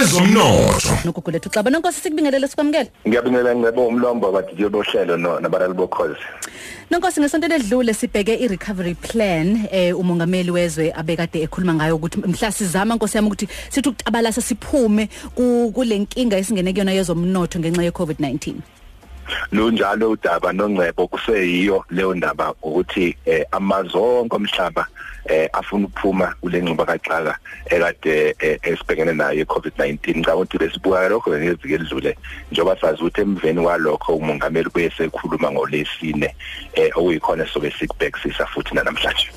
ezomnotho. Nokugulethu xaba nonkosi sikubingelele sikwamukele. Ngiyabingelela ngcebo umlombo bathi bohlelo no nabalali bokhozi. Nonkosi ngesonto ledlule sibheke i-recovery plan eh umongameli wezwe abekade ekhuluma ngayo ukuthi mhla sizama nkosi yami ukuthi sithi ukucabalasa siphume kule nkinga esingene kuyona yezomnotho ngenxa ye-covid-19 lunjalo udaba nongcebo kuseyiyo leyo ndaba ukuthi eh, amazonke omhlaba eh afuna ukuphuma kule nqoba kaxaka ekade eh, esibhekene nayo iCovid-19 ngicabanga ukuthi besibuka lokho ngeviki elidlule njengoba sazi ukuthi emveni kwalokho umongameli kuyesekhuluma ngolesine eh okuyikhona sobe sikubhekisisa futhi namhlanje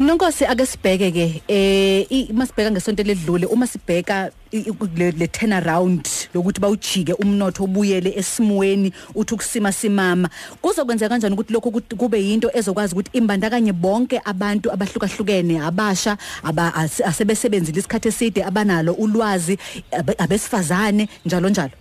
Nonkosi ake sibheke ke eh masibheka ngesonto ledlule uma sibheka le turn around lokuthi bawujike umnotho ubuyele esimweni uthi ukusima simama. Kuzokwenzeka kanjani ukuthi lokho kube yinto ezokwazi ukuthi imbandakanye bonke abantu abahlukahlukene abasha asebesebenzile isikhathi eside abanalo ulwazi abesifazane njalo njalo?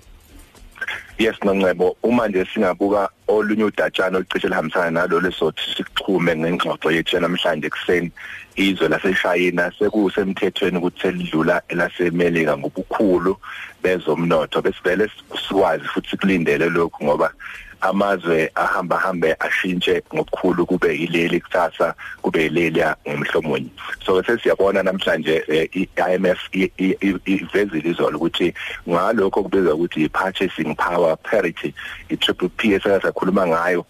Yes noncebo uma nje singabuka olunye udatshana olucishe lihambisana nalo lesothi sikuxhume ngengxoxo yethu namhlanje ekseni izwe laseShayina sekusemthethweni ukuthi selidlula elasemelika ngobukhulu bezomnotho. Besivele sikwazi futhi sikulindele lokhu ngoba amazwe ahamba hambe ashintshe ngokukhulu kube ileli kusasa kube ileli ngomhlomonyi so sesiyabona namhlanje eh, i-IMF ivezile izolo ukuthi ngalokho kubizwa ukuthi purchasing power parity i-triple P esakhuluma ngayo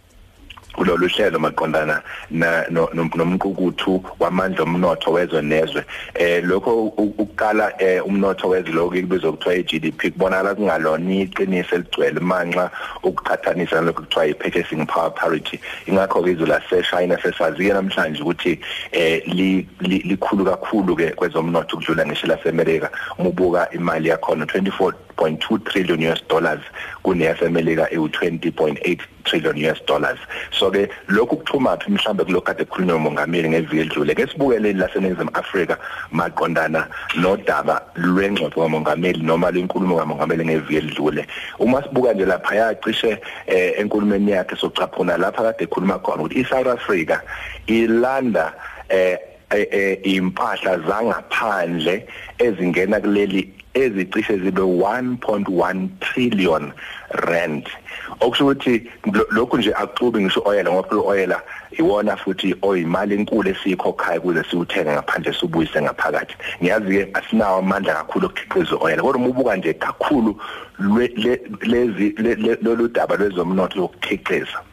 kulolu hlelo maqondana nomqukuthu wamandla omnotho wezwe nezwe. Eh lokho ukuqala eh, umnotho wezwe lokho kubizwa kuthiwa iGDP kubonakala kungalona iqiniso eligcwele manxa ukuqhathanisa lokho kuthiwa ipurchasing power parity. Ingakho ke izulu laseChina sesaziye namhlanje ukuthi eh likhulu kakhulu ke kwezomnotho kudlula ngisho laseAmerica umubuka imali yakho 24 6.2 trillion US dollars kuneyasemelika ewu20.8 trillion US dollars. So ke lokhu kuthuma phi mhlambe kulokade kukhulunywa umongameli ngeviki edlule. Ke sibukeleni laseNingizimu Afrika maqondana nodaba lwengxoxo kamongameli noma lenkulumo kamongameli ngeviki edlule. Uma sibuka nje lapha yacishe eh, enkulumweni yakhe socaphuna lapha kade ekhuluma khona ukuthi iSouth Africa ilanda eh impahla zangaphandle ezingena kuleli ezicishe zibe 1.1 trillion rand. Okusho ukuthi lokhu nje akuxubi ngisho oyela ngoba phela oyela iwona futhi oyimali enkulu esikhokhayo kuze siwuthenga ngaphandle subuyise ngaphakathi. Ngiyazi ke asinawo amandla kakhulu okukhiqiza oyela kodwa umubuka nje kakhulu lezi lolu daba lwezomnotho lokukhiqiza.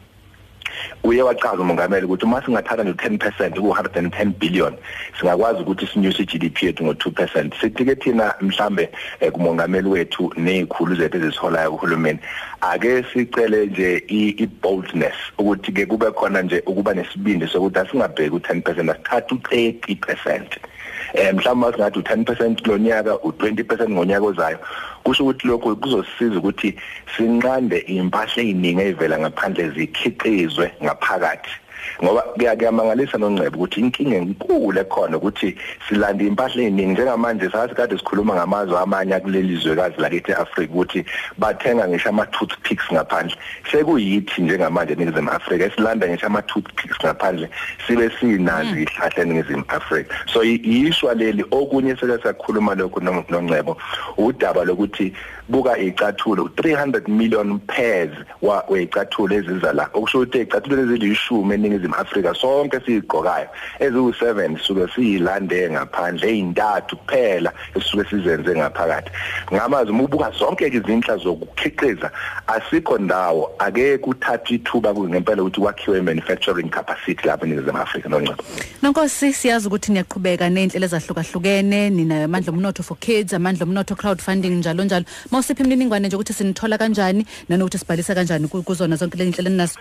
Uye wachaza umongameli ukuthi uma singathatha nje 10% ku 110 billion singakwazi ukuthi sinyuse iGDP yethu ngo2% sithi ke thina mhlambe eh, kumongameli wethu nezikhulu zethu ezisiholayo kuhulumeni. Ake sicele nje i-boldness ukuthi ke kube khona nje ukuba nesibindi sokuthi asingabheki u10% asithathe u30% eh mhlawumbe singathi u10% kulonyaka u20% ngonyaka ozayo kusho ukuthi lokho kuzosisiza ukuthi sinqande impahla eziningi ezivela ngaphandle zikhiqizwe ngaphakathi. Ngoba kuyamangalisa nongcebo ukuthi inkinga enkulu ekhona ukuthi silanda impahla eziningi njengamanje sathi kade sikhuluma ngamazwe amanye akuleli zwekazi lakithi eAfrika ukuthi bathenga ngisho ama toothpicks ngaphandle. Sekuyithi njengamanje eNingizimu Afrika esilanda ngisho ama toothpicks ngaphandle sibe sinazi hmm. ihlahla eNingizimu Afrika. So yishwa leli okunye seke sakhuluma lokho nongcebo udaba lokuthi buka icathulo 300 million pairs wa wecathulo eziza la. Okusho ukuthi icathulo ezilishumi eningizimu Afrika sonke sigqokayo. Eziwu7 suke siyilande ngaphandle ezintathu kuphela esuke sizenze ngaphakathi. Ngamazi ubuka zonke izinhla zokukhiqiza asikho ndawo ake kuthatha ithuba ngempela ukuthi kwakhiwe manufacturing capacity lapha eningizimu Afrika. Noncebo Nonkosi siyazi ukuthi niyaqhubeka nezinhlelo ezahlukahlukene nina amandla omnotho for kids amandla omnotho crowdfunding njalo njalo. Mawusiphi imininingwane nje ukuthi sinithola kanjani nanokuthi sibhalisa kanjani kuzona zonke lezi zinhlelo eninazo?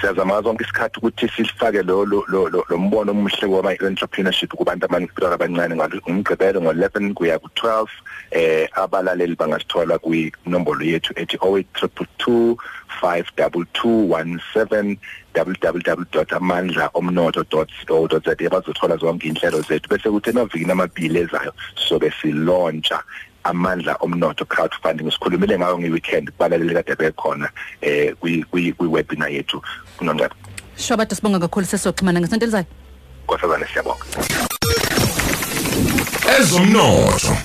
Siyazama zonke isikhathi ukuthi sifake lo lo mbono omuhle wama entrepreneurship kubantu abanikuphiwa abancane ngomgqibelo ngo11 kuya ku12 eh abalaleli bangasithola kwinombolo yethu ethi 0822 52217 www.amandlaomnotho.co.za bazothola zonke inhlelo zethu bese kuthi emavikini amabili ezayo sobe silauncha amandla omnotho crowdfunding sikhulumile ngayo ngeweekend kubalaleli kade bekhona eh kwi webinar yethu. Kunonqaba Shobada sibonga kakhulu sesoxhumana ngesonto elizayo. Nkosazana siyabonga. Ezomnotho.